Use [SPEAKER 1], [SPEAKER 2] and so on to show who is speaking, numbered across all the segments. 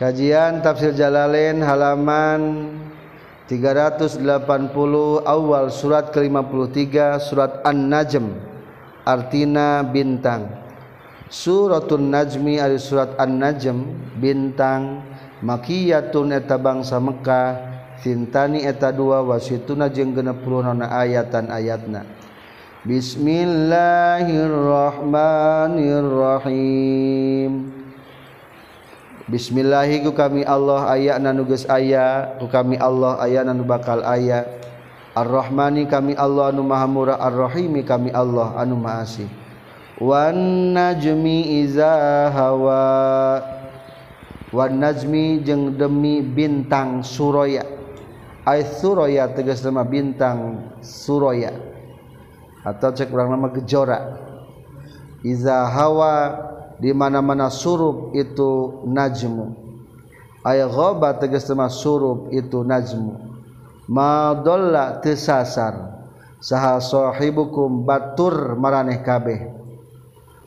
[SPEAKER 1] Kajian Tafsir Jalalain halaman 380 awal surat ke-53 surat An-Najm artina bintang. Suratun Najmi ari surat An-Najm bintang makiyatun eta bangsa Mekkah sintani eta dua wasituna jeung 66 ayatan ayatna. Bismillahirrahmanirrahim. Bismillahi ku kami Allah aya na nuges aya. Ku kami Allah aya na nu bakal aya. Ar-Rahmani kami Allah anu Maha Murah. Ar-Rahimi kami Allah anu Maha Asih. Wan najmi iza hawa. Wan najmi jeung demi bintang Suraya Ay Suraya tegas nama bintang Suraya atau cek orang nama gejora Iza hawa. Di mana-mana surup itu najmu. Aya ghaba tegas tema surup itu najmu. Ma dalla tesasar saha sahibukum batur maraneh kabeh.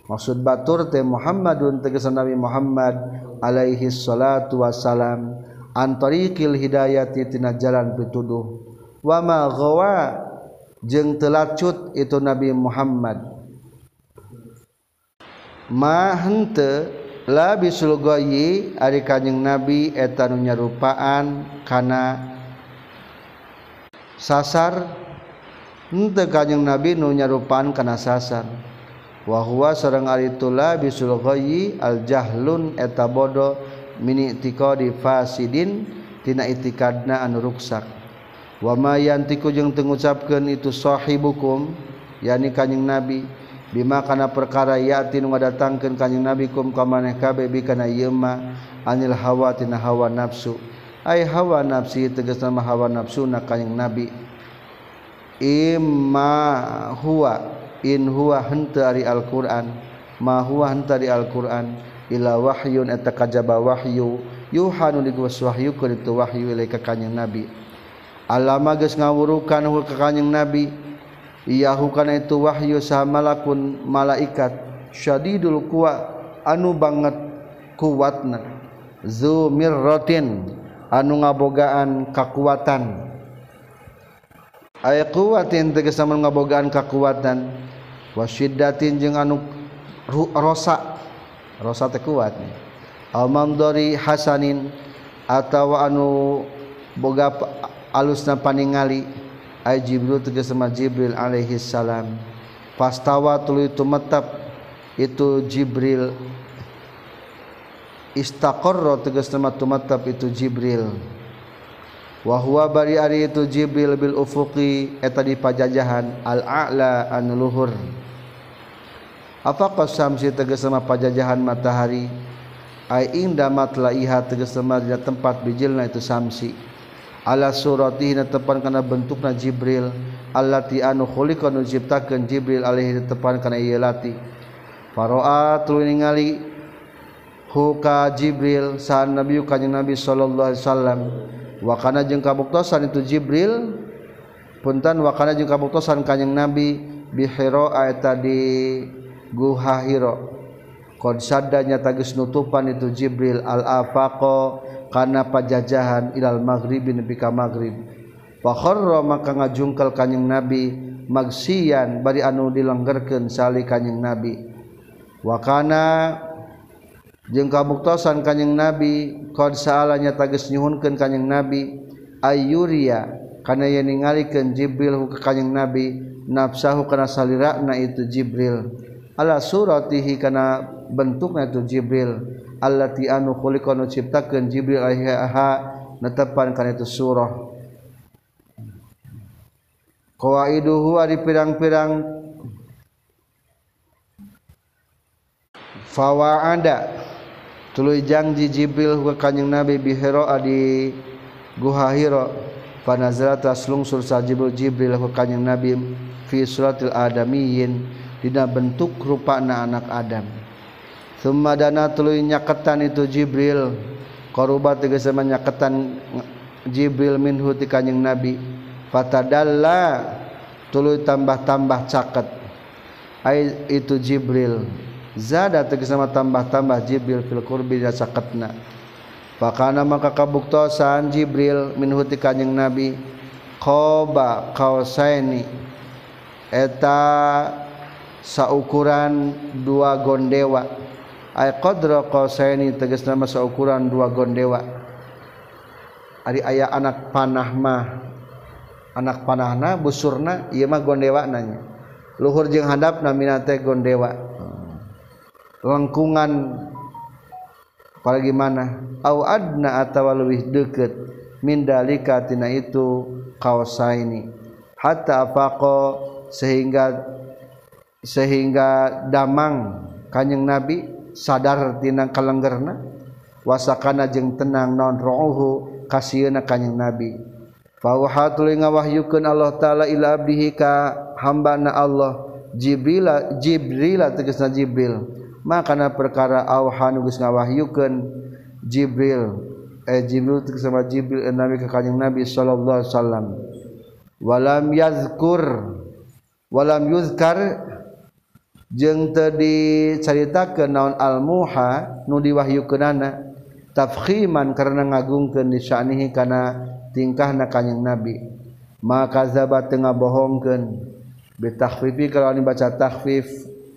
[SPEAKER 1] Maksud batur teh Muhammadun tegas Nabi Muhammad alaihi salatu wassalam. Antariqil hidayati tina jalan pituduh. Wa ma ghawa jeung telacut itu Nabi Muhammad mahente labisulgoyi ari kanjeng nabi etan nyarupaan kana sasar. Henteu kanjeng nabi nu nyarupaan kana sasar. Wa huwa sareng ari itu labisulgoyi al jahlun eta bodo mini tiqadi fasidin tina itikadna anu ruksak. Wa ma yantiku jeung teu ngucapkeun itu sahibukum yani kanjeng nabi. Bima kana perkara yatin ngadatangkeun ka Nabi kum ka maneh kabeh bikana ieu mah anil hawa tina hawa nafsu. Ai hawa nafsi tegas nama hawa nafsu na ka Nabi. Imma huwa in huwa henta ari Al-Qur'an, ma huwa henta ari Al-Qur'an ila wahyun eta kajaba wahyu yuhanu digawas wahyu ku itu wahyu ilaika ka Nabi. Alama geus ngawurukan ka kanjing Nabi. Iyahu kana itu wahyu saha malakun malaikat. Syadidul kuwa anu banget kuatna. Zu mirratin anu ngabogaan kakuatan. Aya kuatin tegesa ngabogaan kakuatan. Wasyiddatin jeung anu rosa. Rosa teh kuat. Almamdori hasanin atawa anu boga alusna paningali. Jibril tegas sama Jibril alaihi salam. Pastawa itu metap itu Jibril istaqarra tegas nama tumatap itu Jibril. Wa huwa bari ari itu Jibril bil ufuqi eta di pajajahan al a'la anu luhur. Apa qasamsi tegas sama pajajahan matahari? Ai inda matlaiha tegas sama tempat bijilna itu samsi ala surati na tepan kana bentukna Jibril. Allati anu khuliqa nu ciptakeun Jibril alaihi tepan kana ieu lati faroa tuluy ningali hu ka Jibril saan nabi kanjeng nabi sallallahu alaihi wasallam. Wa kana jeung kabuktosan itu Jibril punten wa kana jeung kabuktosan kanjeng nabi bihiro eta di guha hiro qad sadda nyata geus nutupan itu Jibril al afaqo kana pajajahan ilal maghribi nepi ka maghrib. Fa kharra maka ngajungkel kanjing nabi magsiyan bari anu dilenggerkeun sali kanjing nabi. Wa kana jeung kabuktosan kanjing nabi qad saalanya tagis nyuhunkeun kanjing nabi ayyuriya kana yen ningalikeun jibril ka kanjing nabi nafsahu kana salirana itu jibril. Ala suratihi kana bentukna itu jibril allati anu khuliqa nu ciptakeun Jibril alaihi netepan kana itu surah. Qawaiduhu ari pirang-pirang. Fawaada. Tuluy janji Jibril ka kanjing Nabi bi Hira di Guha Hira. Panazala taslungsur sa Jibril Jibril ka kanjing Nabi fi suratil adamiyyin. Dina bentuk rupana anak Adam Sumadana tuluy nyaketan itu Jibril. Qaruba tegas nyaketan Jibril minhu ti kanjing Nabi. Fatadalla tuluy tambah-tambah caket. Ai itu Jibril. Zada tegas tambah-tambah Jibril fil qurbi caketna. Pakana maka kabuktosan Jibril minhuti kanjing Nabi. Qoba kausaini eta saukuran dua gondewa ay qadra kausaini tegas nama saukuran dua gondewa ari aya anak panah mah anak panahna busurna ieu mah gondewa nanya. Luhur jeung handap namina teh gondewa lengkungan para gimana au adna atawa leuwih deukeut min dalika tina itu kausaini hatta afaqa sehingga sehingga damang kanjing nabi sadar sadartina kalenggerna wasakana jeung tenang non ruuhu kasihna kanyang nabi. Fawaha tuluy ngawahyukeun Allah taala ila abdihi ka hambana Allah. Jibril Jibril tegasna Jibril. Makana perkara awhan geus ngawahyukeun Jibril. Eh Jibril tegas sama Jibril eh, nabi ka kanjing Nabi sallallahu alaihi wasallam. Walam yazkur walam yuzkar jeng tadi carita ke naon almuha nu diwahyu kenana tafkhiman karena ngagungkeun disanihi kana tingkahna kanjing nabi. Maka zabat tengah bohongkeun bitakhfifi kalau dibaca takhfif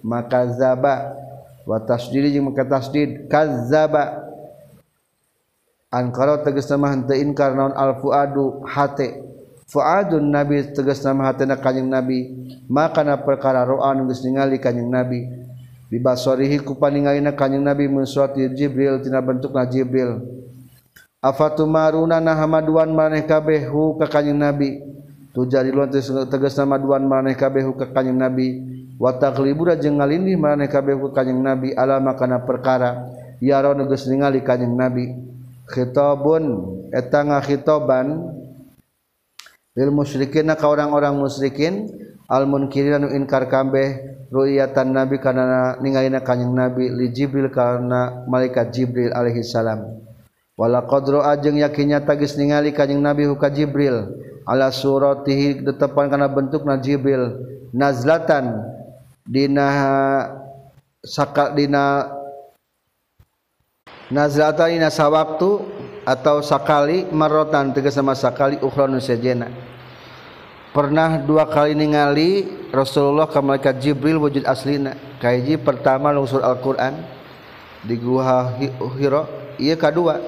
[SPEAKER 1] maka zaba wa tasdid jeung maka tasdid kazzaba. Ankara tegas mah henteu inkar naon alfuadu hate. Fuadun nabi tegas nama hatena kanjing nabi. Makana perkara roa nu geus ningali kanjing nabi. Bibasorihi ku paningalina kanjing nabi mun suati Jibril tina bentukna Jibril. Afatumaruna nahamaduan maneh kabeh hu ka kanjing nabi. Tujarilun tegas nama duan maneh kabeh hu ka kanjing nabi. Wa taqlibura jeung ngalindih maneh kabeh ku kanjing nabi. Alama kana perkara yaro nu geus ningali kanjing nabi. Khitabun eta ngakhitabban lil musyrikin ka orang-orang musyrikin al munkiriran inkar kabeh ru'yatan nabi kana ningalina kanjing nabi li jibril kana malaikat jibril alaihi salam. Wala qadru ajeng yakinnya tagis ningali kanjing nabi huka jibril ala suratihi tetepan kana bentukna jibril nazlatan dina saka dina nazlatan dina sawaktu atau sakali marotan tegas sama sakali ukhron sejena pernah dua kali ningali Rasulullah ke malaikat Jibril wujud aslina. Kaiji pertama lungsur Al-Quran di Gua Hira iya kedua.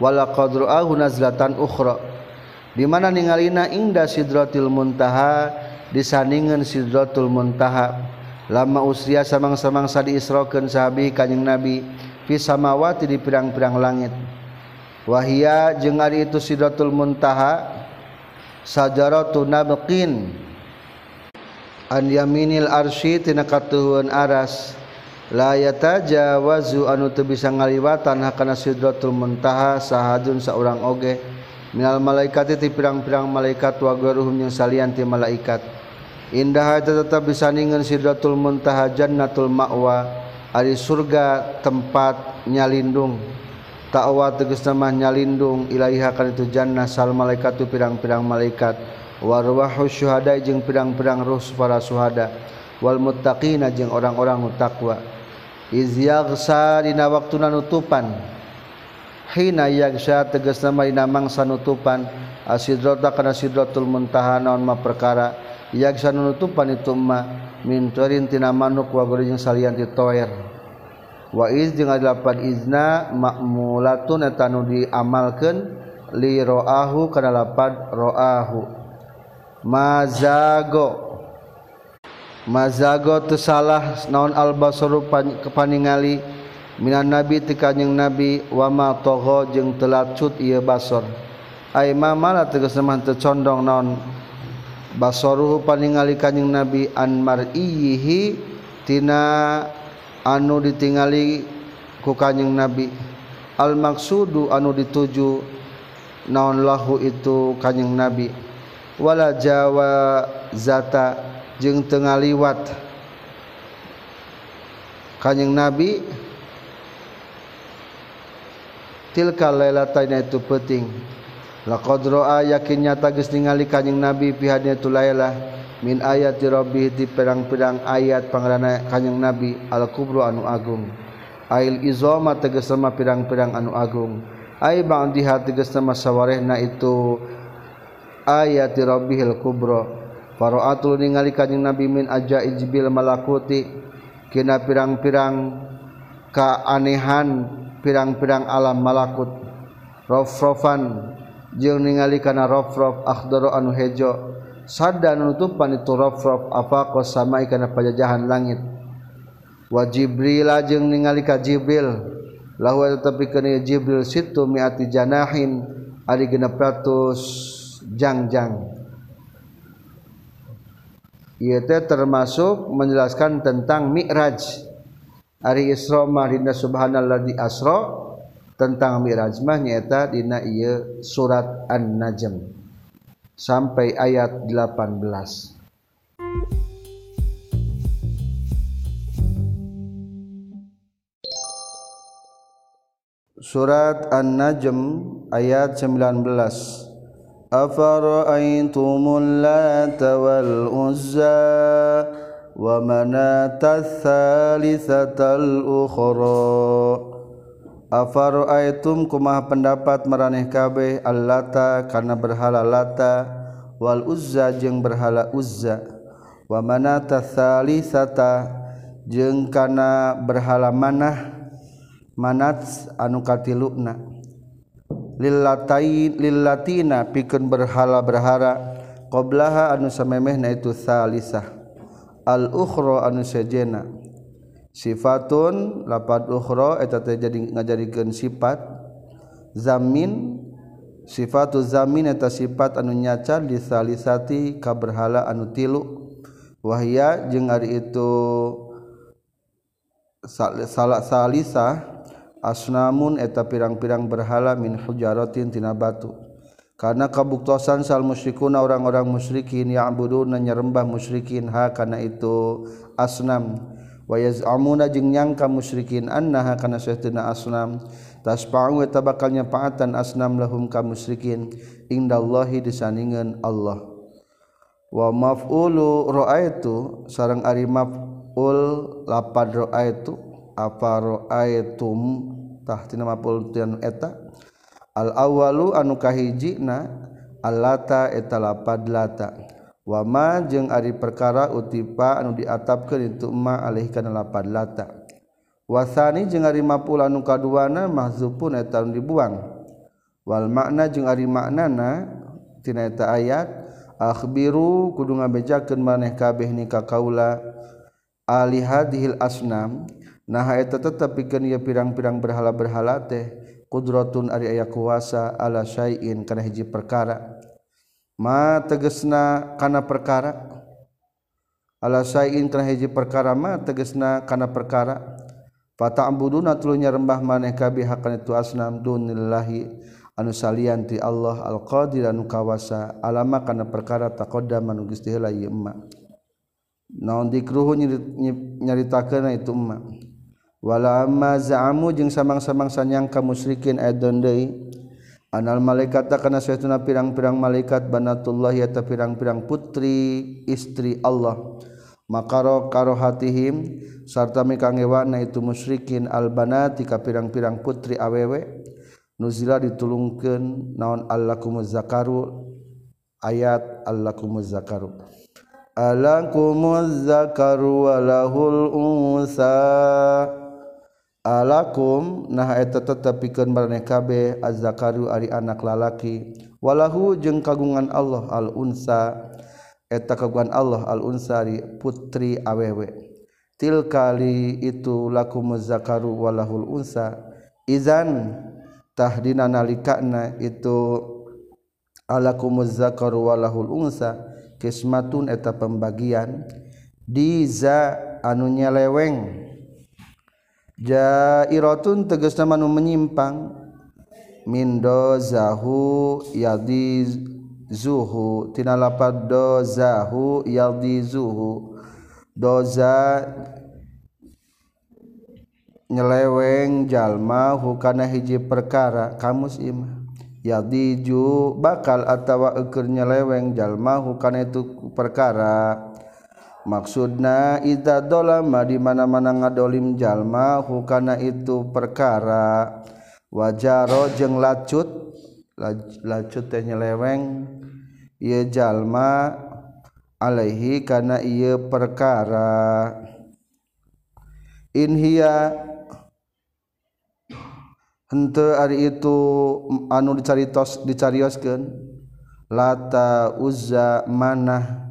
[SPEAKER 1] Wala qadru'ahu nazlatan ukhra. Di mana ningalina inda sidratil muntaha disandingan sidratul muntaha. Lama usia samang-samang sadi isrokeun sahabi kanjing nabi fi samawati di pirang-pirang langit. wahia jeung ari itu sidratul muntaha sajaratu nabqin an yaminil arsy tina katuhun aras. La yatajawazu anu teu bisa ngaliwatan hakana sidratul muntaha sahadun saurang oge. Minal malaikati ti pirang-pirang malaikat wa garuhum yang salian ti malaikat. Indah tetap bisa ningeun sidratul muntaha jannatul ma'wa ari surga tempat nyalindung. tawa tegesnamah nyalindung ilaiha kan itu jannah sal malaikat tu pirang-pirang malaikat. Warwahu syuhada jeung pirang-pirang ruh para syuhada. Wal muttaqina jeung orang-orang taqwa iz yaghsa dina waktuna nutupan. Hina yaghsa tegesnamah dina mangsa nutupan. Asidrata kana sidratul muntaha naon ma perkara. Yaghsa nutupan itu ma min turin tina manuk wa guring salian ti toer. waiz jeung lapan izna makmulatun eta nu diamalkeun li roahu kana lapan roahu. Mazago. Mazago teu salah naon al basaru kepaningali minan nabi ti kanjing nabi wa ma tagha jeung telacut ieu basor. Ai ma mala tegas mah teu condong naon basaruhu paningali kanjing nabi an mar'ihi tina anu ditingali ku kanjeng nabi. Almaksudu anu dituju naon lahu itu kanjeng nabi. Wala jawa zata jeung tengah liwat kanjeng nabi tilka lailataina itu penting laqad ra'a yakin nyata geus ningali kanjeng nabi pihadnya tu lailah min ayat Robbi di perang-perang ayat pangerana kanyang nabi al-kubro anu agung. Ail izoma tegas sama pirang-pirang anu agung. Ay bang diha teges sama sawarehna itu ayat Robbihil kubro Faroatul ningali kanyang nabi min aja ijbil malakuti. Kina pirang-pirang keanehan pirang-pirang alam malakut. Rofrofan jeung ningali kana rofrof akhdaro anu hejo. Sadda nutupan itu rofrof apa kos sama kana pajajahan langit. Wa jibril jeung ningali ka jibril. Lahu tetapi kana jibril situ miati janahin ari genep ratus jangjang. Ieu teh termasuk menjelaskan tentang mi'raj. Hari Isra mah dina subhanalladzi asra tentang Miraj mah nyata dina ieu surat An-Najm sampai ayat 18 Surat An-Najm ayat 19 Afara'aytumul lata wal uzza wa manata Afaroaitum kumah pendapat meraneh kabeh allata karena berhala lata wal uzza jeung berhala uzza. Wa manata tsalisata jeung kana berhala manah manat anu katiluna lillatain lillatina pikeun berhala berhara qoblaha anu samemehna itu tsalisah al ukhra anu sejena. sifatun lapat ukhra eta teh jadi ngajadikeun sifat. Zamin sifatu zamin eta sifat anu nyaca di salisati kaberhala anu tilu. Wahya jeung ari itu salah salisa asnamun eta pirang-pirang berhala min hujaratin tina batu. Karena kabuktosan sal musyrikuna orang-orang musyrikin yang buduna nyerembah musyrikin ha karena itu asnam. wayaz amuna jeung nyangka musyrikin annaha kana saytuna asnam. Tasba'u wa tabakal nyapaatan asnam lahum ka musyrikin. Indallahi disandingan Allah. Wa maf'ulu ra'aitu sareng ari maf'ul lapad ra'aitu apa ra'aitum tah tina maf'ul tian eta? Al awalu anu kahijina allata eta lapad lata. wama jeung ari perkara utipa anu diatapkeun itu ma alih kana lapad lata. Wasani jeung ari mapul nu kaduana mahzupun eta dibuang. Wal makna jeung ari maknana tina eta ayat akhbiru kudu ngabejakeun maneh kabeh ni ka kaula. Ali hadhil asnam nah eta tetep pikeun ieu pirang-pirang berhala-berhala teh qudratun ari aya kuasa ala syai'in kana hiji perkara. ma tegesna kana perkara. Ala sayin kana hiji perkara ma tegesna kana perkara. Fata ambuduna tulunya rembah maneh kabeh hakan itu asnam dunillahi anu salian ti Allah al qadir anu kawasa. Alama kana perkara taqaddam anu geus diheula ieu emma. Naon dikruhu nyaritakeun itu emma. Wala amma za'amu jeung samang-samang sanyang ka musyrikin adon deui. anal malaikat takana saytuna pirang-pirang malaikat banatullah yata pirang-pirang putri istri Allah. Makaro karo hatihim sarta mikanggewana itu musyrikin albanati ka pirang-pirang putri awewe. Nuzila ditulungkeun naon allakumuz zakaru ayat allakumuz zakaru. Alakumuz zakaru walahul unsa. Alakum nah eta tetepikeun maraneh kabeh azzakaru ari anak lalaki. Walahu jeung kagungan Allah al unsa eta kagungan Allah al unsari putri awewe. Til kali itu lakum zakaru walahul unsa. Izan tahdina nalikana itu alakum zakaru walahul unsa kismatun eta pembagian. Diza anu nyeleweng. Jairotun teges nama nu menyimpang. Mindo zahu yadi zuhu tina lapad do zahu yadi zuhu doza nyeleweng jalma hukana hiji perkara. Kamus imah yadi ju bakal atawa eker nyeleweng jalma hukana itu perkara maksudna Ida dolama dimana-mana ngadolim jalma hukana itu perkara. Wajaro jeng lacut lacut teh nyeleweng. Ia jalma alaihi karena ia perkara. Inhia hente hari itu anu dicaritos dicarioskeun. Lata uzza manah.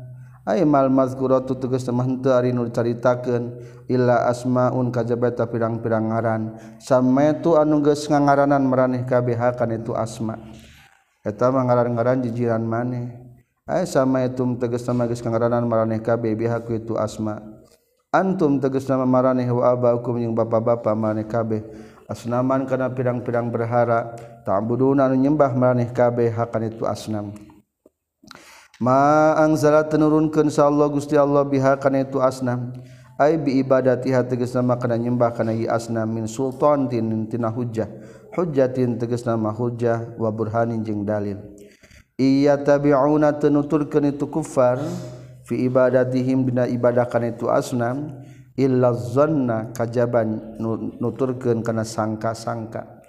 [SPEAKER 1] malmazguratu tugas ari nur caritakeun illa asmaun kajabata pirang-pirang ngaran. Sama itu anuges ngangaranan maraneh kabeh kan itu asma. Eta ngaran-ngaran jijiran maneh. Aya sama itu sama geus ngangaranan maraneh KBH ku itu asma. Antum tegas nama maraneh wa abakum jeung bapa-bapa maraneh kabeh. Asnaman kana pirang-pirang berhara ta'buduna nyembah maraneh kabeh hakan itu asnam. maangzala tenurunkan Allah Gusti Allah biha kana itu asnam ay bi ibadatiha tegasna makna nyembah kana ieu asnam min sultan tina hujjah. Hujjatin tegasna mah hujjah wa burhanin jeung dalil. Iya tabi'una tenuturkeun itu kufar fi ibadatihim dina ibadah kana itu asnam illa zanna kajaban nuturkeun kana sangka-sangka.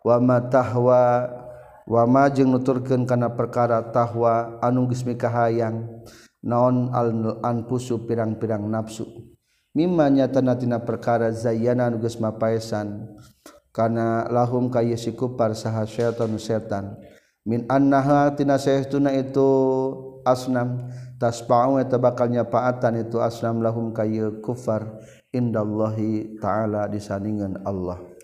[SPEAKER 1] Wa matahwa wama jeung nuturkeun kana perkara tahwa anu geus mikahayang naon al anfusu pirang-pirang nafsu. Mimma nyatana tina perkara zayyana anu geus mapaesan kana lahum ka yesi kufar saha syaitan setan. Min annaha tina saestuna itu asnam tasba'u eta bakal nyapaatan itu asnam lahum ka kufar indallahi ta'ala disandingan Allah.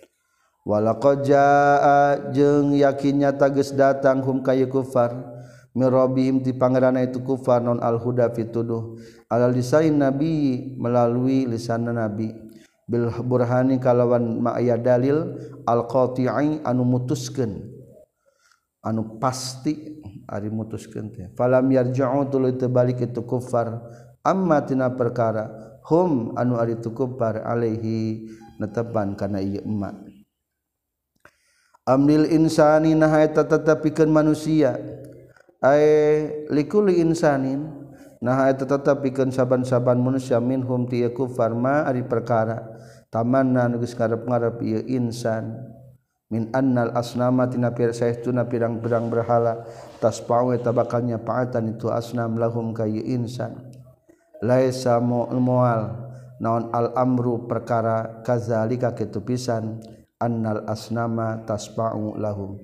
[SPEAKER 1] walakojaa jeung yakinnya tages datang hum kayu kufar. Mirobihim di pangerana itu kufar non al huda fituduh ala lisain nabi melalui lisan nabi. Bil burhani kalawan ma'aya dalil al qati'i anu mutuskeun. Anu pasti ari mutuskeun teh. Falam yarji'u tuluy teu balik itu kufar. Amma tina perkara hum anu ari tu kufar alaihi netepan kana ieu emak. Amnil insani nah tetapikan manusia. Likuli insanin nah tetapikan saaban-saban manusia. Minhum tiku farma ari perkara. Tamanna nugus ngarep ngarep ieu insan. Min annal asnama tina na pirang-pirang berhala. Tasfa'u eta bakal nyapaatan itu asnam lahum kayu insan. Laisa mu'al naon al amru perkara kazalika kitu pisan annal asnama tasfa'u lahum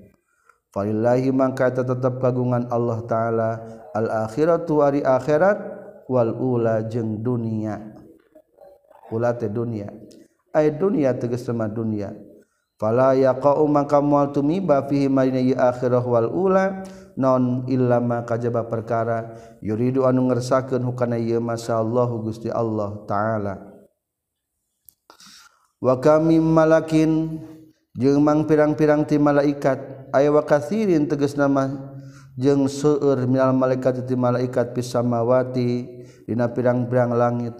[SPEAKER 1] falillahi mangka tetap kagungan Allah taala al akhiratu wari akhirat wal ula jeung dunia. Ula teh dunia. Ay dunia tegas sama dunia. Fala yaqau mangka moal tumiba fihi marina akhirah wal ula non illa ma kajaba perkara. Yuridu anu ngersakeun hukana ieu masyaallah Gusti Allah taala wa kami malakin jeung mang pirang-pirang ti malaikat. Aya wa katsirin tegas nama jeung seueur minal malaikat ti malaikat pis samawati dina pirang-pirang langit.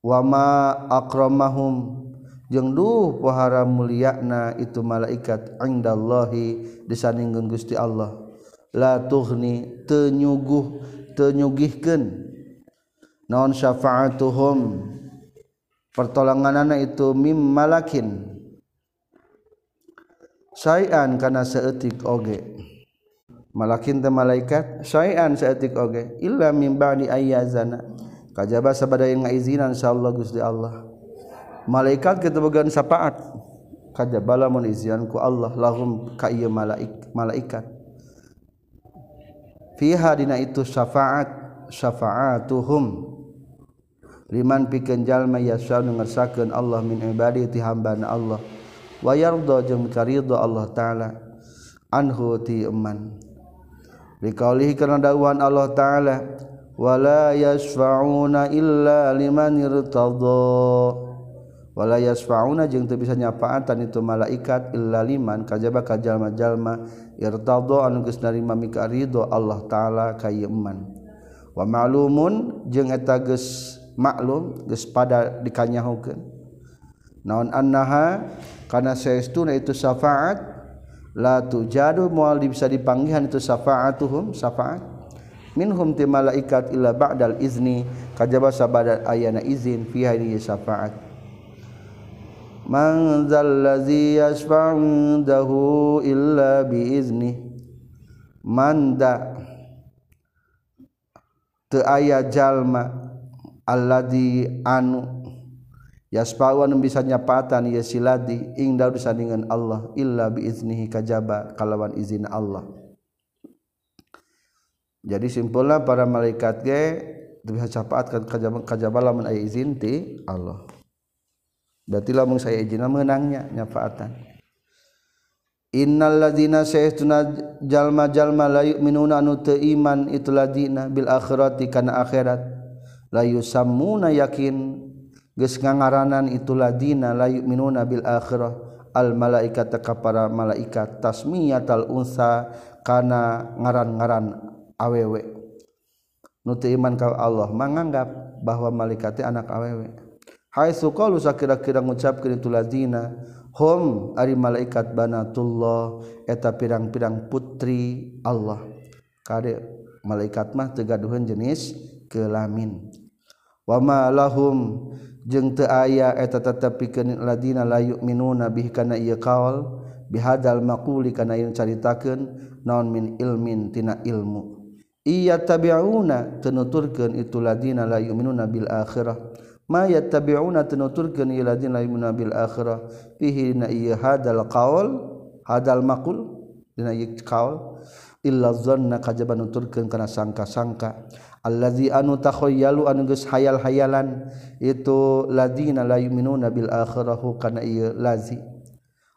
[SPEAKER 1] Wa ma akramahum jeung duh pohara mulyana itu malaikat indallahi disandingkeun Gusti Allah. La tuhni teu nyuguh teu nyugihkeun naon syafaatuhum pertolonganana itu mim malakin. Sayan kana seetik oge. Malakin teh malaikat sayan seetik oge. Illa mim ba'di ayyazana. Kajaba sabada yang ngaizinan insyaallah Gusti Allah. Malaikat kita bagian syafaat kajaba lamun izin ku Allah lahum ka ieu malaik malaikat. Fiha dina itu syafaat syafaatuhum. liman pikeun jalma yasanu ngersakeun Allah min ibadi ti hambana Allah. Wa yarda jeung karidha Allah taala anhu ti eman. Liqaulihi kana dawuhan Allah taala wala yasfauna illa liman irtadha. Wala yasfauna jeung teu bisa nyapaatan itu malaikat illa liman kajaba ka jalma-jalma irtadha anu geus narima mika ridho Allah taala ka wa ma'lumun jeung eta geus maklum geus pada dikanyahukeun naon annaha kana saestuna itu syafaat la tujadu moal bisa dipanggihan itu syafaatuhum syafaat. Minhum ti malaikat illa ba'dal izni kajaba sabada ayana izin fi hadhihi syafaat. Manzallaziyasfa'dahu illa biizni manda teu aya jalma alladzi anu yaspawan bisa nyapatan ya siladi ing daud sandingan Allah illa biiznihi kajaba kalawan izin Allah. Jadi simpulnya para malaikat ge bisa capaatkan kajaba kajaba lamun aya izin ti Allah. Berarti lamun saya izin menangnya nyafaatan. Innal ladina saytuna jalma jalma la yu'minuna anu iman itu ladina bil akhirati kana akhirat layu samuna yakin. Geus ngangaranan itu ladina layu minuna bil akhirah. Al malaikat teka para malaikat tasmiyatal unsa kana ngaran-ngaran awewe nuti iman ka Allah menganggap bahwa malaikat anak awewe hai suqalu sakira-kira ngucapkeun itu ladina hum ari malaikat banatullah eta pirang-pirang putri Allah. Kade malaikat mah teu gaduheun jenis kelamin wama lahum jeung teu aya eta tetepikeun ladina la yu'minuna bih kana ieu qaul bihadal maquli kana ieu caritakeun naon min ilmin tina ilmu. Iya tabi'una tenuturkeun itu ladina la yu'minuna bil akhirah. Ma yattabi'una tenuturkeun ieu ladina la yu'minuna bil akhirah. Fihi na ieu hadal qaul hadal maqul dina ieu qaul. illazanna kajaban nuturkeun kana sangka-sangka. Allazi anu takhayyalu anu geus hayal-hayalan itu ladina la yu'minuna bil akhirahu kana ieu lazi.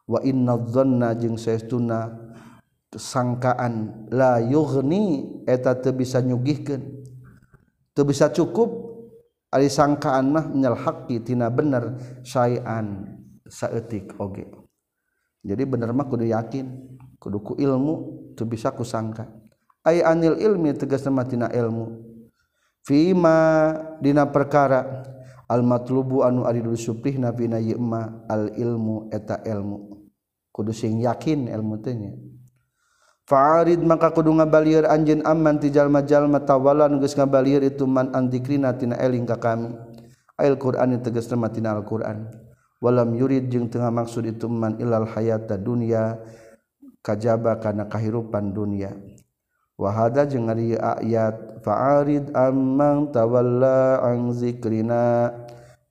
[SPEAKER 1] Wa inna dhanna jeung saestuna sangkaan la yughni eta teu bisa nyugihkeun. Teu bisa cukup ari sangkaan mah nyal haqqi tina bener syai'an saeutik oge. Jadi bener mah kudu yakin. kuduku ilmu teu bisa kusangka ay anil ilmi tegasna matina ilmu fima dina perkara al matlubu anu ari disuprihna bina yema al ilmu eta ilmu kudu sing yakin ilmu teh nya Fa'arid maka kudu ngabalieur anjeun aman ti jalma-jalma tawalan geus ngabalieur itu man andikrina tina eling ka kami. Ail Qur'an tegasna matina Al-Qur'an. Walam yurid jeung tengah maksud itu man ilal hayata dunya kajaba kana kahirupan dunia. Wa hada jeung ari ayat fa'arid amman tawalla an zikrina.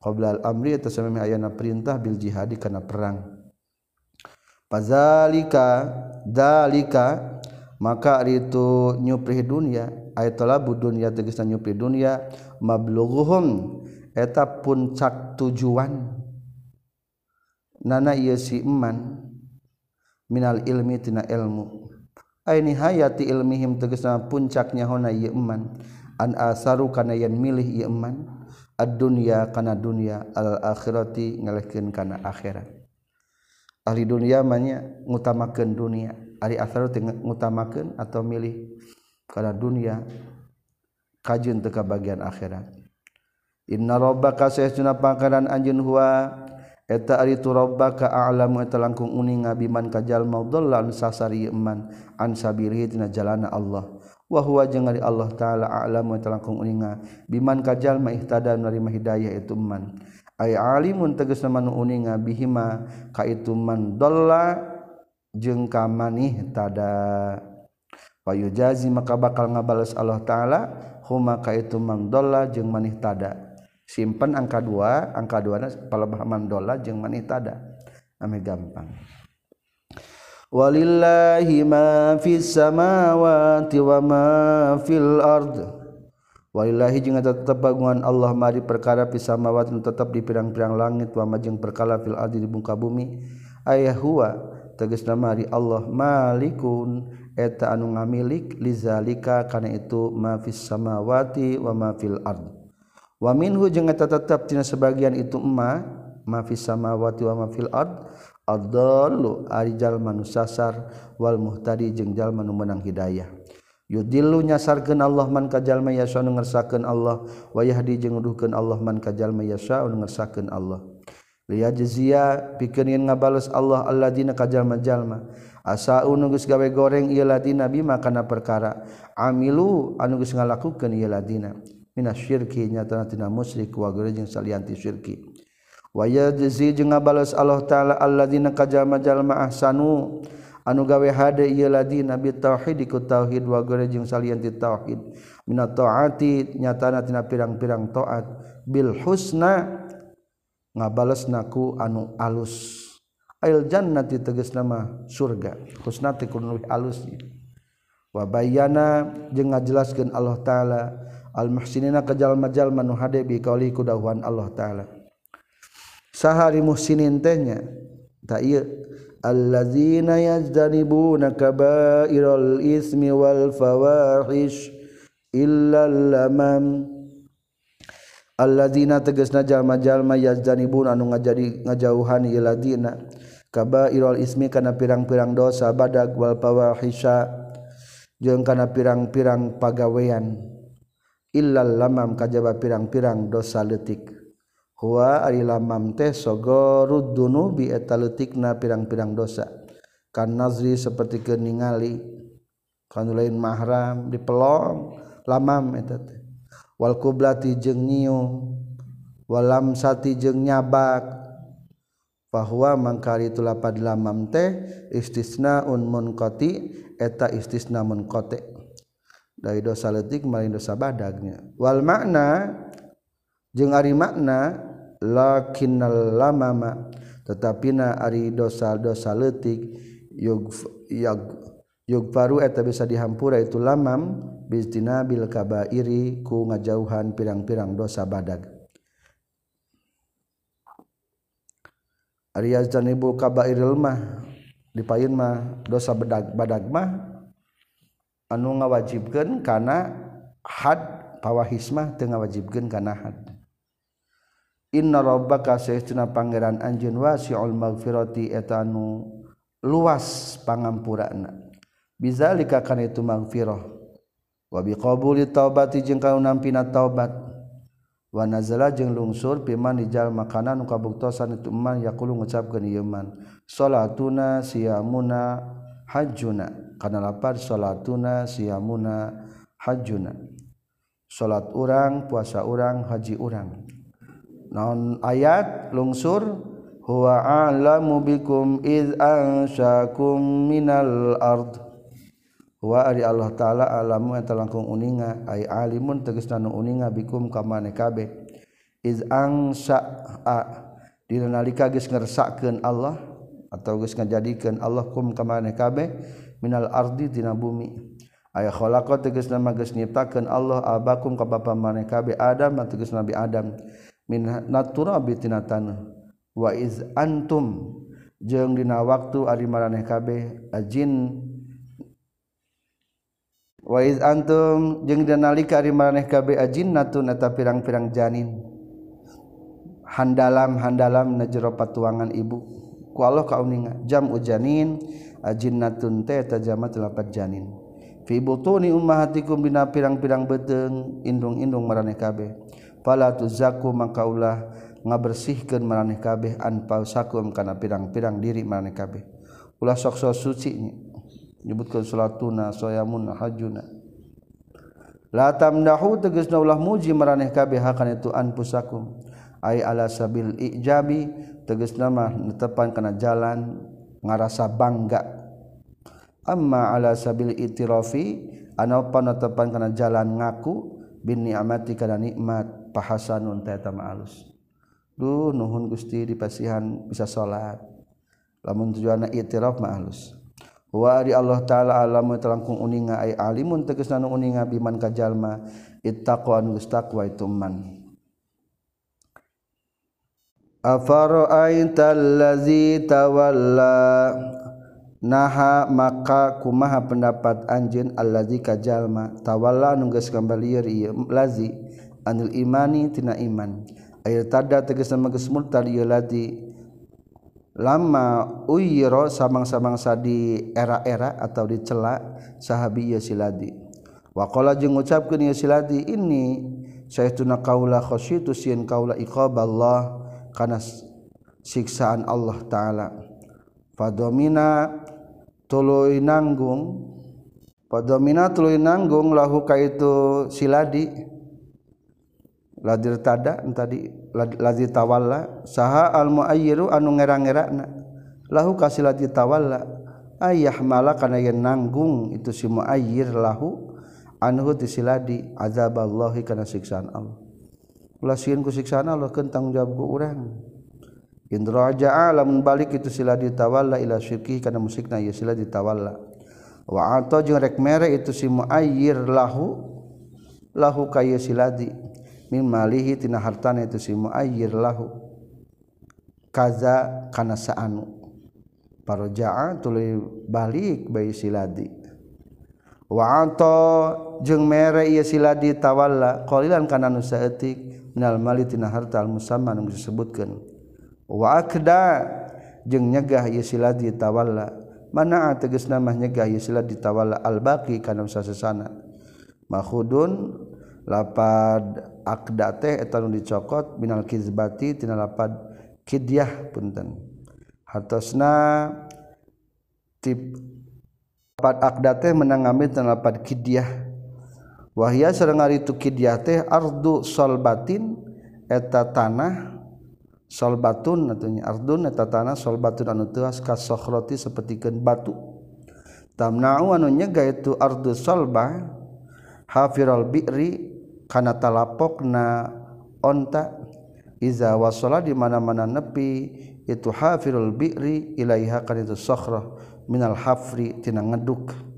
[SPEAKER 1] Qabla al-amri eta samemi ayana perintah bil jihadi kana perang. Pazalika dalika maka itu nyupri dunia. Ayat labu dunia tegasna nyupri dunia. Mablughuhum eta puncak tujuan. Nana ieu si iman minal ilmi tina ilmu. Aini hayati ilmihim tegesna puncaknya hona ieu iman an asaru kana yen milih ieu iman ad dunya kana dunya al akhirati ngalehkeun kana akhirat. Ahli dunya manya ngutamakeun dunia. Ahli akhirat ngutamakeun atau milih kana dunia kajun teu ka bagian akhirat. Inna rabbaka sayyiduna pangkaran anjeun huwa Eta ari tu rabbaka a'lamu eta langkung uning ngabiman ka jalma sasari iman an sabirihi tina jalana Allah. Wa huwa jeung ari Allah taala a'lamu eta langkung uning biman ka jalma ihtada narima hidayah itu man. Ay alimun tegasna manu uninga bihima ka itu man dhalla jeung ka manih tada. Payujazi maka bakal ngabales Allah taala huma ka itu man dhalla jeung manih tada. Simpen angka dua angka dua palebah mandolla jeung manih tada ame gampang. Walillahi ma fis samawati wa ma fil ardh Waillahi jeung tetap bagungan Allah mari perkara pisamawat tetap di pirang-pirang langit wa majeng perkala fil ardi di muka bumi. Ayah huwa tegasna mari Allah malikun. Eta anu ngamilik lizalika kana itu ma fis samawati wa ma fil ard waminhu jeung eta tetep tina sebagian itu emma ma fis samawati wa ma fil ard adzallu ari jalma nu sasar wal muhtadi jeung jalma nu meunang hidayah. Yudillu nyasarkeun Allah man ka jalma yasha nu ngersakeun Allah wa yahdi jeung nuduhkeun Allah man ka jalma yasha nu ngersakeun Allah. Liyajziya pikeun ngabales Allah alladzina ka jalma-jalma asau nu geus gawe goreng ieu ladina bima kana perkara amilu anu geus ngalakukeun ieu ladina. Minasyrki nyatanatina musyrik wa jeung salianti syirki. Waya jezi jeung ngabales Allah taala alladzina kajama jalma ahsanu anu gawe hade ieu ladina bi tauhid ku tauhid wa gore salianti tauhid. Mina taati nyatana tina pirang-pirang taat. Bil husna ngabalesna naku anu alus. Ail jannati tegas nama surga. Husnati alus. Wa bayana jeung ngajelaskeun Allah taala almuhsinina kajal-majal manu hade bi kauli kudahuan Allah taala. Sahari muhsinin tehnya tak iya alladzina yajdalibuna kabairal ismi wal fawahish illa lamam alladzina tegasna jalma-jalma yajdalibun anu ngajadi ngajauhan iladina kabairal ismi kana pirang-pirang dosa badag wal fawahisha jeung kana pirang-pirang pagawean. illal lamam kajaba pirang-pirang dosa letik huwa ari lamam teh sogorud dunubi eta letikna pirang-pirang dosa. Kan nazri seperti keningali kan lain mahram dipelong lamam eta teh. Wal kublati jeung nyium walam sati jeung nyabak. Bahwa mangkari itu lapad lamam teh istisna un munqati eta istisna munqati dari dosa letik malin dosa badagnya. Wal makna jeung ari makna lakinnal lamama tetapi na ari dosa-dosa letik yug yag yug paru eta bisa dihampura itu lamam bistina bil kabairi ku ngajauhan pirang-pirang dosa badag. Ari yazanibul kabairil mah dipayin mah dosa badag badag mah anu ngawajibkeun kana had pawahismah teu ngawajibkeun kana had. Inna rabbaka sayyiduna pangeran anjeun wasi'ul magfirati eta anu luas pangampurana bizalika kana itu magfirah wa biqabuli taubati jeung kana taubat. Wa nazala jeung lungsur piman dijal makanan nu kabuktosan itu man yaqulu ngucapkeun ieu man. Salatuna siyamuna hajjuna. Kana lapar salatuna siyamuna hajjuna. Salat urang puasa urang haji urang. Naon ayat lungsur? Huwa a'lamu bikum id ansyakum minal ard. Wa ari Allah taala alamu eta langkung uninga. Ai alimun tegasna nu uninga bikum ka mane kabeh. Iz angsa dina nalika geus ngersakeun Allah. atau geus ngajadikeun Allah kum ka maneh kabeh? Minal ardi tina bumi. Aya khalaqa tegas nama geus nyiptakeun Allah abakum ka bapa maneh kabeh Adam tegas Nabi Adam. Min naturabi tina tanah wa iz antum jeung dina waktu ari maraneh kabeh ajin wa iz antum jeung dina nalika ari maraneh kabeh ajinnatun eta pirang-pirang janin. Handalam handalam na jero patuangan ibu. ku Allah kauninga jam ujanin ajinnatun teh tajamat lapat janin. Fi butuni ummahatikum bina pirang-pirang beteng indung-indung maraneh kabeh. Fala tuzaku maka ulah ngabersihkeun maraneh kabeh an pausakum kana pirang-pirang diri maraneh kabeh. Ulah sok-sok suci nya nyebutkeun salatuna soyamun hajuna. La tamdahu tegasna ulah muji maraneh kabeh hakan itu an pusakum ay ala sabil ijabi tegasna mah netepan kana jalan ngarasa bangga. Amma ala sabil itirafi anopa netepan kana jalan ngaku bin ni'amati kana nikmat pahasanun ta eta alus. Duh nuhun Gusti dipasihan bisa salat lamun tujuanna itiraf mah alus. Wari Allah ta'ala alam telangkung uninga ay alimun tegas nanu uninga biman kajalma ittaqwa gustaqwa itu man Afara'aita allazi tawalla? Naha maka kumaha pendapat anjeun allazi kajalma? Tawalla anu geus kambalieur ieu lazi anil imani tina iman. Aya tada tegasna geus murtad ieu lama uyiro samang-samangsa di era-era atau dicela sahabi ya siladi waqala jeung ngucapkeun ya siladi ini sayyiduna qaula khasyitu sieun qaula iqaballah kana siksaan Allah taala. Fadomina tuluy nanggung. Fadomina tuluy nanggung lahu kaitu siladi ladir tada tadi ladir tawalla. Saha al muayyiru anu ngera-ngerana. Lahu kasiladi tawalla. Ayah mala kana yen nanggung itu si muayyir lahu anhu tisiladi azaballahi kana siksaan Allah. lasieun ku siksaan Allah kentang jawab ku urang. In raja'a lamun balik itu sila ditawalla ila syirki kana musyikna ya sila ditawalla. Wa ato jeung rek mere itu si muayyir lahu lahu kaya siladi min malihi tina hartana itu si muayyir lahu. Kaza kana saanu. Paraja'a tuluy balik bayi siladi wa ato jeung mere ieu siladi tawalla qalilan kana nu saeutik. minal mali tina harta al musamma nu disebutkeun. Wa akda jeung nyegah ieu siladi tawalla mana tegasna mah nyegah ieu siladi tawalla al baqi kana sasesana. Makhudun lapad akda teh eta nu dicokot minal kizbati tina lapad kidyah punten. Hartosna tip lapad akda teh menang ngambil tina lapad kidyah. wahia sareng ari itu kidyah teh ardu solbatin eta tanah solbatun atunya. Ardun eta tanah solbatun anu teuas ka sokhroti sapertikeun batu. Tamna'u anu nyega itu ardu solba hafiral bi'ri kana talapokna onta iza wasala di mana-mana nepi itu hafirul bi'ri ilaiha kana itu sokhrah minal hafri tina ngeduk.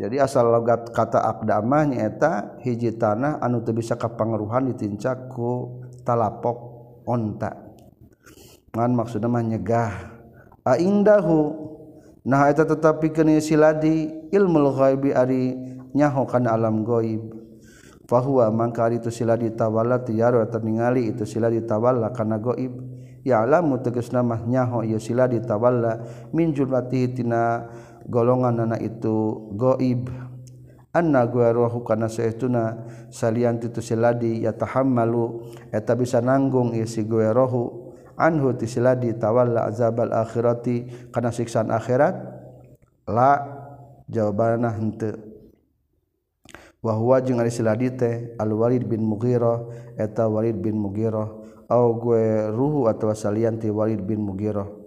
[SPEAKER 1] jadi asal logat kata akdamah nyaeta hiji tanah anu teu bisa kapangaruhan ditincak ku talapok onta. Ngan maksudna mah nyegah. A indahu. Nah eta tetapi kene siladi ilmu ghaibi ari nyaho kana alam ghaib fahuwa mangka itu sila ditawala tiyaru ningali itu sila tawalla kana goib. Ya alamu tegasna mah nyaho ieu sila ditawala min jumlatihi tina golongan nana itu goib. Anna gua rohu kana saestuna salian titu siladi yatahammalu eta bisa nanggung isi gua rohu. Anhu tisiladi tawalla azabal akhirati kana siksaan akhirat? La jawabanna henteu. Wahwa jeung ari siladi teh Al Walid bin Mughirah eta Walid bin Mughirah. Au gue ruhu atawa salian ti Walid bin Mughirah.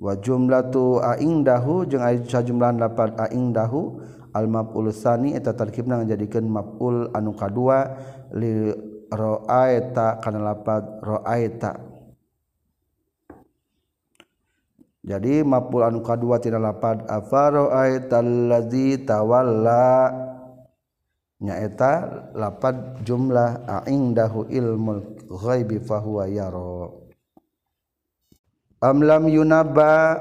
[SPEAKER 1] wa jumlatu aing dahu jeung aya sajumlahan lapan aing dahu al maf'ul tsani eta tarkibna ngajadikeun maf'ul anu kadua li ra'aita kana lapan ra'aita jadi maf'ul anu kadua tina lapan afara'aita allazi tawalla? Nyaeta lapan jumlah aing dahu ilmul ghaibi fahuwa yara amlam yunaba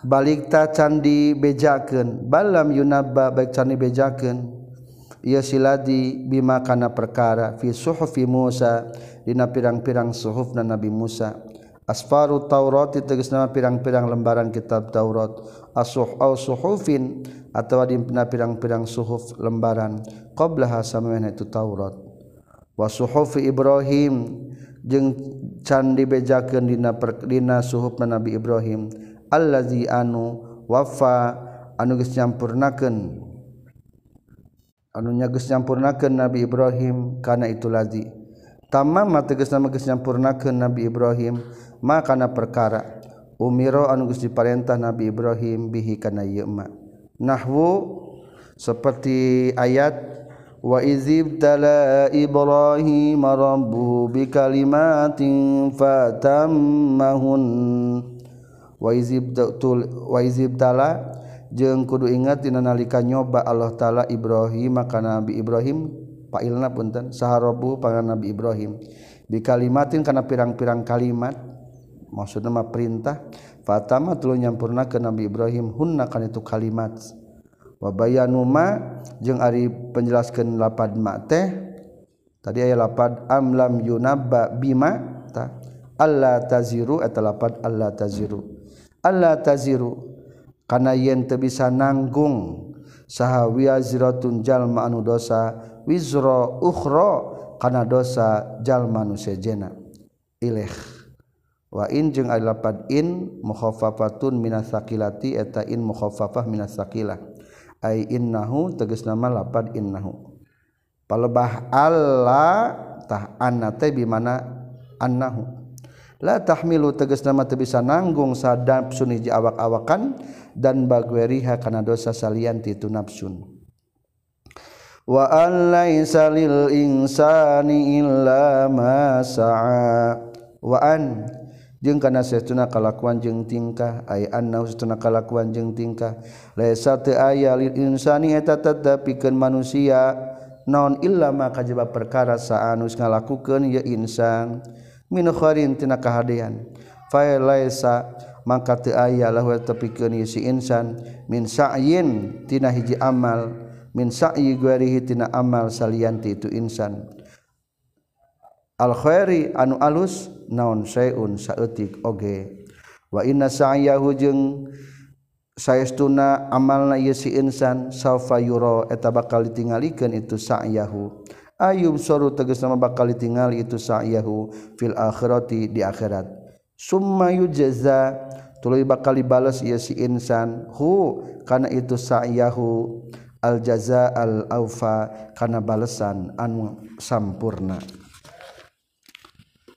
[SPEAKER 1] balikta candi bejakeun. Balam yunaba baik candi bejakeun ia siladi bima kana perkara. Fi suhufi Musa dina pirang-pirang suhufna Nabi Musa. Asfaru Taurat tegasna pirang-pirang lembaran kitab Taurat. Asuh au suhufin atawa dina pirang-pirang suhuf lembaran. Qablaha samana itu Taurat. Wa suhufi Ibrahim jeung candi bejakeun dina perdina suhub Nabi Ibrahim allazi anu wafa anu geus nyampurnakeun. Anu nyageus nyampurnakeun Nabi Ibrahim kana itu lazi. Tamama tegasna geus nyampurnakeun Nabi Ibrahim ma kana perkara. Umiro anu geus diparentah Nabi Ibrahim bihi kana ieu nahwu seperti ayat wa izibtala Ibrahim rabbuhu bikalimatin fatammahun. Wa izibtul wa izibtala jeung kudu ingat dina nalika nyoba Allah taala Ibrahim maka Nabi Ibrahim pailna punten saha rabbuhu pangan Nabi Ibrahim. Bikalimatin kana pirang-pirang kalimat maksudna mah perintah fatama tuluy nyampurnakeun Nabi Ibrahim hunna kana itu kalimat wabayanuma jeung Ari penjelaskan lapad mak teh. Tadi aya lapad amlam yunabba bima? Ta. Allah taziru eta lapad Allah taziru. Allah taziru kana yen teu bisa nanggung. Saha wiazratun jalma anu dosa wizra ukhra kana dosa jalma nu sejena ilaih wa in jeung lapad in mukhaffafatun minasakilati eta in mukhaffafah minas ay innahu tegas nama lapad innahu. Palebah Allah tah anna teh bi annahu. La tahmilu tegas nama teu bisa nanggung sadap suni awak-awakan dan bagweriha kana dosa salian titu nafsun wa an laisa lil insani illa ma sa'a. Wa an jeung kana saestuna kalakuan jeung tingkah aya anna saestuna kalakuan jeung tingkah. Laisa teu aya lil insani eta tetep manusia naon illa ma kajaba perkara saanu ngalakukeun ye insan. Min kharin tina kahadean. Fa laisa maka teu aya lahu tepikeun si insan. Min sa'yin tina hiji amal. Min sa'yi guarihi tina amal salianti itu insan. alkhairi anu alus naon seun saeutik oge. Wa inna sa'yahu jeung saestuna amalna ieu si insan saufa yura eta bakal ditingalikeun itu sa'yahu. Ayub soru tegasna bakal ditingali itu sa'yahu fil akhirati di akhirat. Summa yujza tuluy bakal dibales ieu si insan hu kana itu sa'yahu. Al jaza al aufa kana balesan anu sampurna.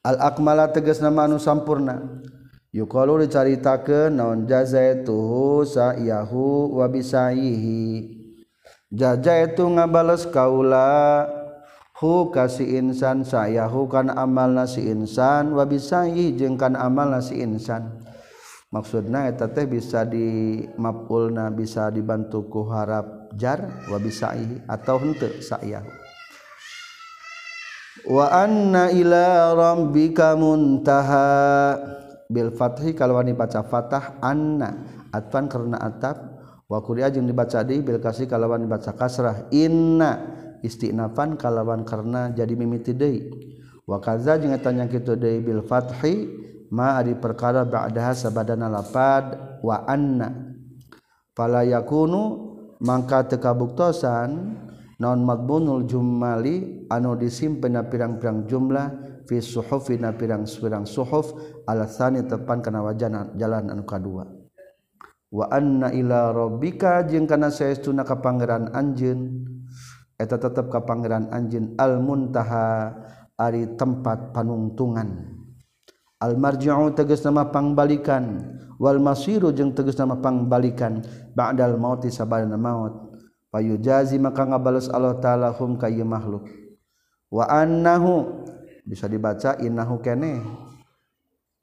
[SPEAKER 1] al-akmala teges nama anu sampurna. Yuqalu dicaritakeun naon jazaituhu sa'yahu wa bisaihi. Jazaitu ngabales kaula hu kasi insan sayahu kan amalna si insan wa bisayihi jeung kan amalna si insan. Maksudna eta teh bisa di mapulna bisa dibantu ku harap jar wa bisayihi atau henteu sa'yahu wa anna ila rabbika muntaha. Bil fathi kalau dibaca fatah anna. Atfan karena atap. Wa quri'a jeung dibaca di bil kasri kalawan dibaca kasrah. Inna. Istinafan kalawan karena jadi mimiti deui. Wa kaza jeung eta kitu deui bil fathi ma ari perkara ba'daha sabadana lapad. Wa anna. Fala yakunu mangka teu kabuktosan non madbunul jumali anu disimpena pirang-pirang jumlah fi suhufina pirang-pirang suhuf alasani tepan kana wajana jalan anu kadua. Wa anna ila rabbika jeung kana saestuna ka pangeran anjeun eta tetep ka pangeran anjeun al muntaha ari tempat panungtungan al marji'u tegas nama pangbalikan wal masiru jeung tegas nama pangbalikan ba'dal mauti sabadana maut. payu jazi maka ngabales Allah taala hum ka makhluk. Wa annahu bisa dibaca innahu kene.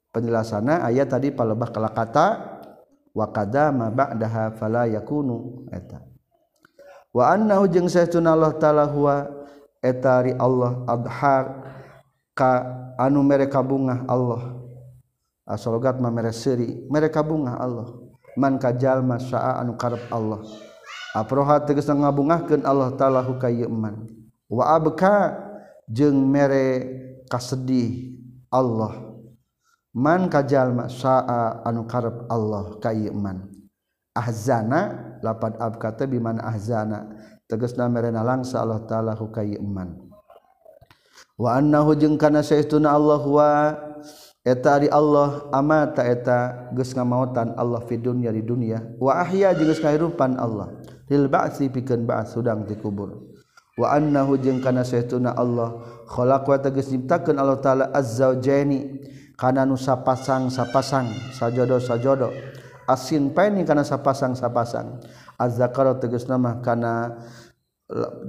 [SPEAKER 1] Penjelasanna ayat tadi palebah kala kata wa qadama ba'daha fala yakunu eta. Wa annahu jeung saestuna Allah taala huwa eta ri Allah adhar ka anu mereka bungah Allah. Asalogat ma mere seuri mereka bungah Allah. Man kajalma sa'a anu karep Allah. aproha teges ngabungahkeun Allah taala hukayman wa abka jeung mere kasedih Allah. Man kajalma saa anu karep Allah kayman ahzana lapad abka teh biman ahzana. Tegasna merena langsa Allah taala hukayman wa annahu jeung kana saestuna Allah wa eta ari Allah amata eta geus ngamaotan Allah fi dunya di dunia. Wa ahya jeung geus kahirupan Allah. lil ba'si pikeun ba'ats sudang ti kubur. Wa annahu jeung kana saestuna Allah khalaq wa tegas nyiptakeun Allah taala azzaujani kana nu sapasang sapasang sajodo sajodo. Asin paini kana sapasang sapasang. Azzakara tegas nama kana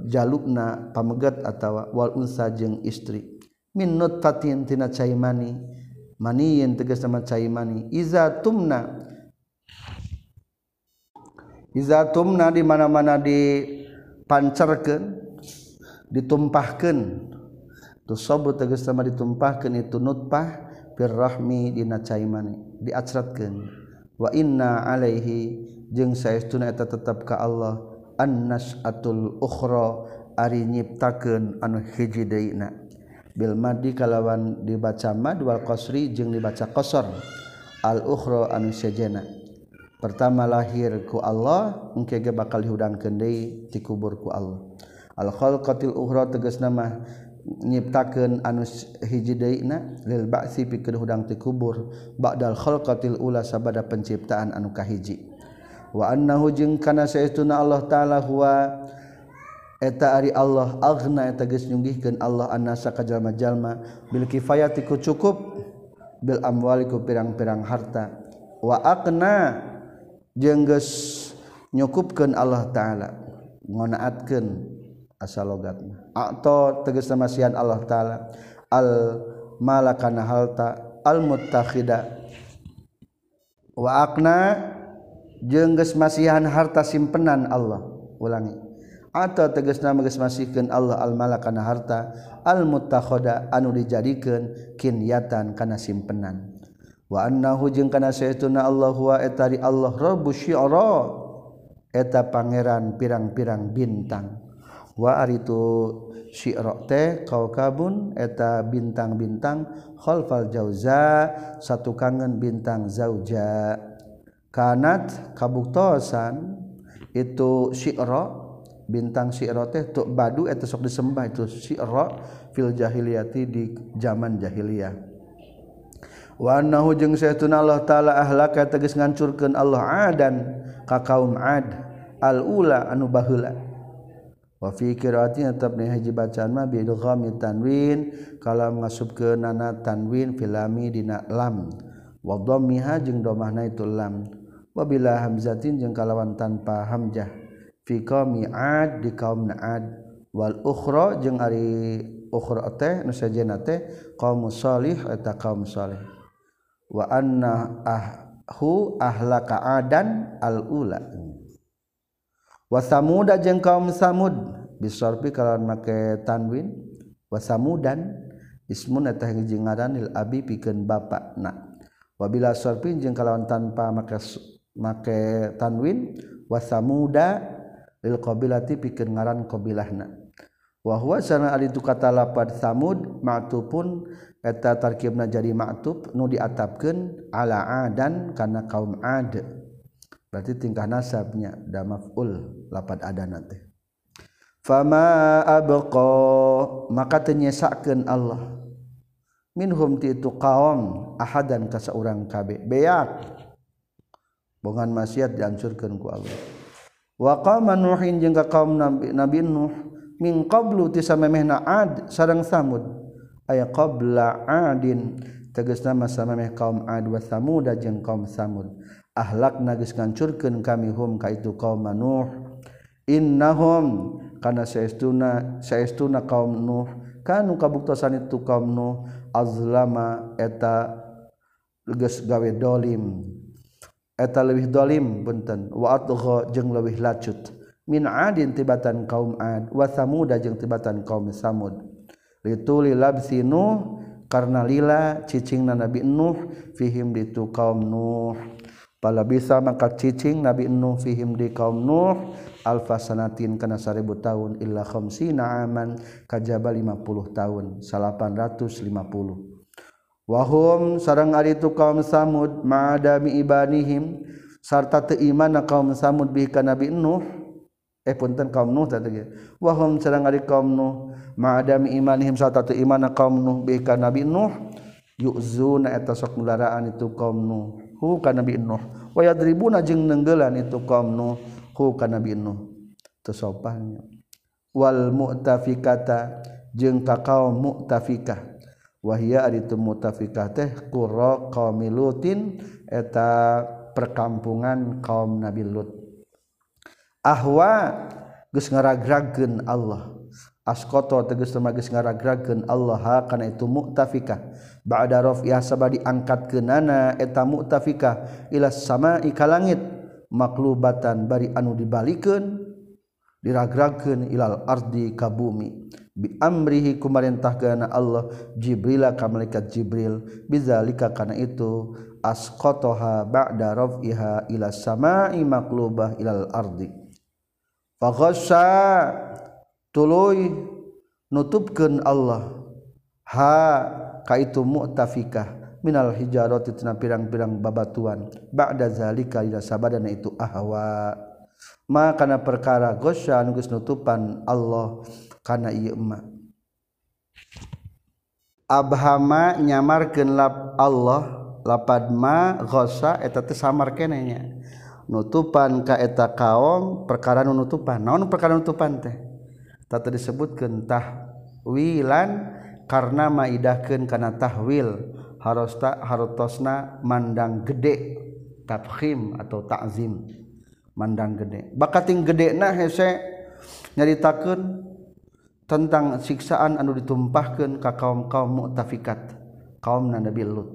[SPEAKER 1] jalukna pamegat atawa wal unsa jeung istri. Min nutfatin tina caimani maniyin tegas nama caimani iza tumna iza tumna di mana-mana dipancerkeun ditumpahkan tu sobu tegas sama ditumpahkan itu nutpah firrahmi dina caimani diacratkeun. Wa inna alaihi jeung saestuna eta tetap ka Allah annas'atul ukhra ari nyiptakeun anu hiji deuna bil madi kalawan dibaca mad wal qasri jeung dibaca qasar. Al ukhra anu sejena. pertama lahirku Allah engke ge bakal dihudang deui ti kuburku Allah. Al khalqatil ukhra tegas nama nyiptakeun anu hiji deuna lil ba'si pikeun hudang ti kubur. Ba'dal khalqatil ula sabada penciptaan anu kahiji. Wa annahu jeung kana saestuna Allah taala huwa eta ari Allah aghna eta geus nyunggihkeun Allah annasa ka jalma-jalma bil kifayati ku cukup bil amwali ku pirang-pirang harta. Wa aqna jengges nyukupkan Allah ta'ala ngonaatkan asal logatna atau tegas namasian Allah ta'ala al malakana halta al muttakhida. Wa akna jengges masihan harta simpenan Allah ulangi. Atau tegas nama geus masihkeun Allah al malakana harta al muttakhada anu dijadikeun kinyatan kana simpenan. wa annahu jeung kana saytuna Allah wa etari Allah rabbu syi'ra eta pangeran pirang-pirang bintang. Wa aritu syi'ra teh kaukabun eta bintang-bintang khalfal jauza satu kangen bintang zauja. Kanat kabuktosan itu syi'ra bintang syi'ra teh tu badu eta sok disembah itu syi'ra fil jahiliyati di zaman jahiliyah. Wanahu jeung saytun Allah ta'ala ahlaka tegas ngancurkan Allah adan ka kaum ad al-ula anu bahula wa fi qiraati tetap ni haji bacaan mah bi idghami tanwin kalau ngasubkeun nana tanwin filami dina lam. Wa dhammiha jeung domahna itu lam. Wa bila hamzatin jeung kalawan tanpa hamzah. Fi qaumi ad di kaum ad. Wal ukhra jeung ari ukhra teh nu sajena teh qaum salih eta kaum salih. wa anna ahhu ahlaka adan al ula. Wa samuda jeung kaum samud bisarfi kalawan make tanwin. Wa samudan ismun eta hiji ngaran lil abi pikeun bapakna. Wa bila sarfi jeung kalawan tanpa make make tanwin wa samuda lil qabilati pikeun ngaran qabilahna. Wa huwa sana ari tu kata lapad samud ma'tupun eta tarkibna jadi ma'tub nu diatapkeun ala adan kana kaum ad. Berarti tingkah nasabnya da maf'ul lapad adana teh. Fama abqa maka tenyesakeun Allah. Minhum ti itu kaum ahadan ka saurang kabe. Beak. Bongan maksiat dihancurkeun ku Allah. Wa qauma nuhin jeung ka kaum nabi, nabi nuh min qablu ti samemehna ad sareng samud aya qabla adin teges nama sama meh kaum ad wa samud jeung kaum samud. Ahlak nagis ngancurkeun kami hum ka itu kaum nuh. Innahum kana saestuna saestuna kaum nuh. Kanu kabuktosan itu kaum nuh azlama eta geus gawe dolim. Eta leuwih dolim punten wa atgha jeung leuwih lacut. Min adin tibatan kaum ad wa samud jeung tibatan kaum samud. lituli labsi Nuh karena lila cicing na Nabi Nuh fihim ditu kaum Nuh. Pala bisa maka cicing Nabi Nuh fihim di kaum Nuh. Alfa sanatin kana seribu tahun illa khamsina aman kajaba 50 tahun 850 Wahum sarang ari tu kaum Samud ma'adami ibanihim sarta teu iman na kaum Samud bi ka Nabi Nuh. Eh punten kaum Nuh tadi wahum sareng ari kaum Nuh ma'adami imanihim saat tu iman kaum Nuh bika Nabi Nuh yuzuna eta sok nularaan itu kaum Nuh hu ka Nabi Nuh. Wa yadribuna jeung nenggelan itu kaum Nuh hu ka Nabi Nuh. Teu wal mu'tafikata jeung ka kaum mu'tafikah. Wahia ari tu mu'tafikah teh qura qaum lutin eta perkampungan kaum Nabi Lut. Ahwa geus ngaragrageun Allah. askoto teges temagis ngaragraken Allah hakana itu muktafikah ba'da rafi'ah sabadi diangkat ke nana eta muktafikah ilas sama ika langit maklubatan bari anu dibalikeun diragragkeun ilal ardi ka bumi. Bi amrihi kumarintahkeun Allah Jibril ka malaikat Jibril. Bizalika kana itu asqataha ba'da rafiha ila samai maklubah ilal ardi. Faghasha tuluy nutupkeun Allah. Ha ka itu mu'tafikah. Minal hijarati tina pirang-pirang babatuan. Ba'da zalika ila sabadana itu ahwa. Ma kana perkara ghasya anu nutupan Allah karena iya emak abhama nyamarkeun lap Allah lapad ma ghosa eta samar kenenya. Nutupan ka eta kaum perkara nu nutupan. Naon perkara nutupan teh tata disebutkeun tahwilan karena maidahkeun kana tahwil harosta hartosna mandang gede tafkhim atau ta'zim. Mandang gede. Bakating gede nah hese nyaritakeun tentang siksaan anu ditumpahkan ke kaum kaum mutafikat kaum Nabi Lut.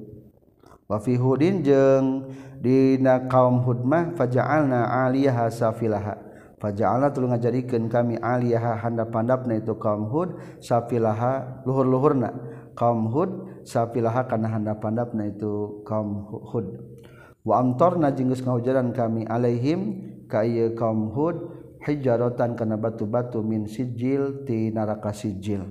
[SPEAKER 1] Wa fi hudin jeung dina kaum hudmah faja'alna 'aliyaha safilaha. Faja'alna tuluy ngajadikeun kami aliyaha handap-handapna itu kaum Hud sapilaha luhur-luhurna kaum Hud sapilaha kana handap-handapna itu kaum Hud. Wa amtarna jeung geus ngahujaran kami alaihim ka ieu kaum Hud hijaratan kana batu-batu min sijil ti naraka sijil.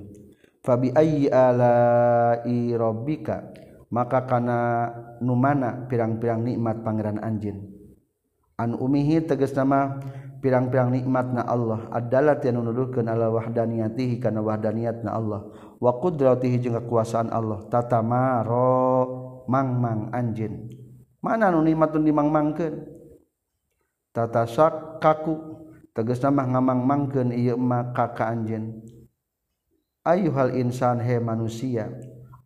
[SPEAKER 1] Fabi ayyi ala'i rabbika maka kana numana pirang-pirang nikmat pangeran anjin. An umihi tegas nama pirang-pirang nikmat na Allah. Adalah yang nuduh ala wahdaniyatihi wahdaniatihi karena wahdaniat na Allah. Wa qudratihi jeung kekuasaan Allah. Tatamaro mangmang anjin mana nu nikmat nu dimangmangkeun? Tata sak kaku tegas nama ngamang-mangkeun ieu mah ka anjeun. Ayuhal insan he manusia.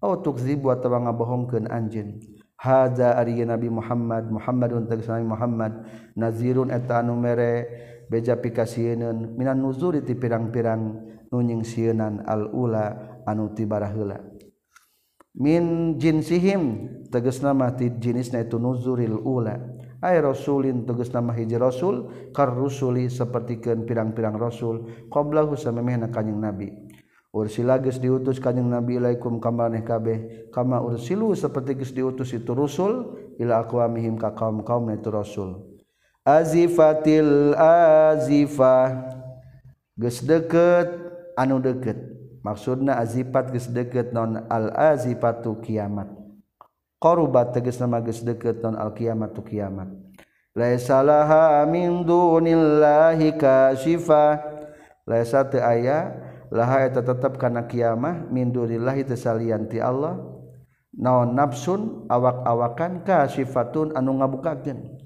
[SPEAKER 1] Au tukzibu atawa ngabohongkeun anjeun. Haza ari Nabi Muhammad Muhammadun tegas Nabi Muhammad nazirun eta anu mere beja pikasieun minan nuzuri ti pirang-pirang nunying sienan al ula anu ti baraheula min jinsihim tegas nama ti jenisna itu nuzuril ula. Ay rasulin tegas nama hiji rasul kar rusuli sapertikeun pirang-pirang rasul qablahu samemehna kanjing nabi. ursila geus diutus kanjing nabi ilaikum kamaneh kabeh kama ursilu seperti geus diutus itu rusul ila aqwamihim ka kaum-kaum itu rasul. Azifatil azifah. Geus deket anu deket. Maksudna azifat geus deket non al azifatu kiamat. Qarubat tegas nama geus deket non al kiamatu kiamat. Laisa laha min dunillahi kasyifa. Laisa teu aya laha eta tetep kana kiamah min dunillahi tesalianti Allah. Naon nafsun awak-awakan ka sifatun anu ngabukakeun.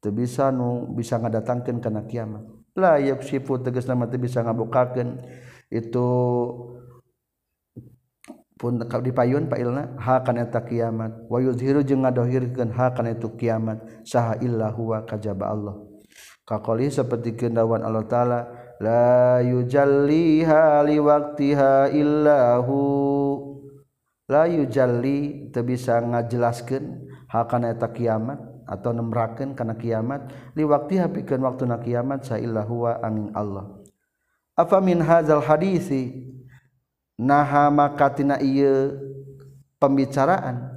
[SPEAKER 1] Teu bisa nu bisa ngadatangkeun kana kiamah. La yaksifu tegasna mah teu bisa ngabukakeun. Itu pun dipayun pailna ha kana eta kiamat. Wa yuzhiru jeung ngadohirkeun ha kana itu kiamat. Saha illa huwa kajaba Allah. Kaqali saperti kendawan Allah taala la yujalliha li waqtiha illahu. La yujalli teu bisa ngajelaskeun hakana eta kiamat atau nemrakeun kana kiamat liwaktiha pikeun waktuna kiamat sa illahu wa angin Allah. Afa min hadzal hadisi? Naha makatina ieu pembicaraan.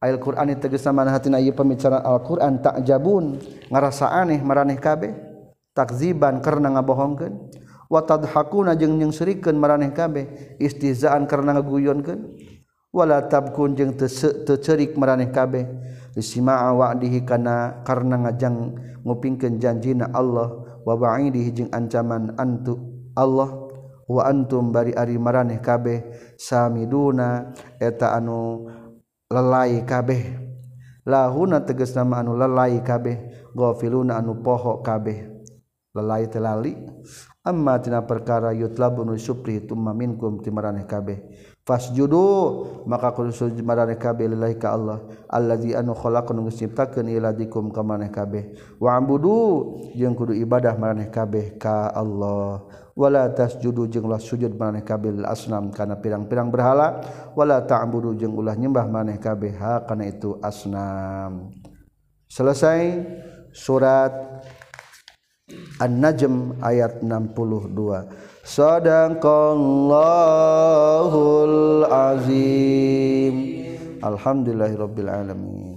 [SPEAKER 1] Al Quran tegas sama hatina ieu pembicaraan. Al-Qur'an takjabun ngarasa aneh maraneh kabeh. takziban karena ngabohongkeun. Wa tadhakuna jeung nyungsirikeun maraneh kabeh istizaan karena ngaguyonkeun. Wala tabkun jeung teu maraneh kabeh. Lisima'a wa'dihi kana karena ngajang ngupingkeun janjina Allah. Wa wa'idihi jeung ancaman antu Allah. Wa antum bari ari maraneh kabeh. Samiduna eta anu lelai kabeh. Lahuna tegas nama anu lelai kabeh. Gofiluna anu poho kabeh. lelai telali amma tina perkara yutlabun supri tumma minkum timaraneh kabeh. Fasjudu maka kudu sujud maraneh kabeh lillahi ka Allah. Allazi anu khalaqan nu nyiptakeun iladikum ka maneh kabeh. Wa ambudu jeung kudu ibadah maraneh kabeh ka Allah. Wala tasjudu jeung ulah sujud maraneh kabeh lil asnam kana pirang-pirang berhala. Wala ta'budu jeung ulah nyembah maraneh kabeh ha kana itu asnam. Selesai surat An-Najm ayat 62 Sadaqallahul azim. Alhamdulillahirabbil alamin.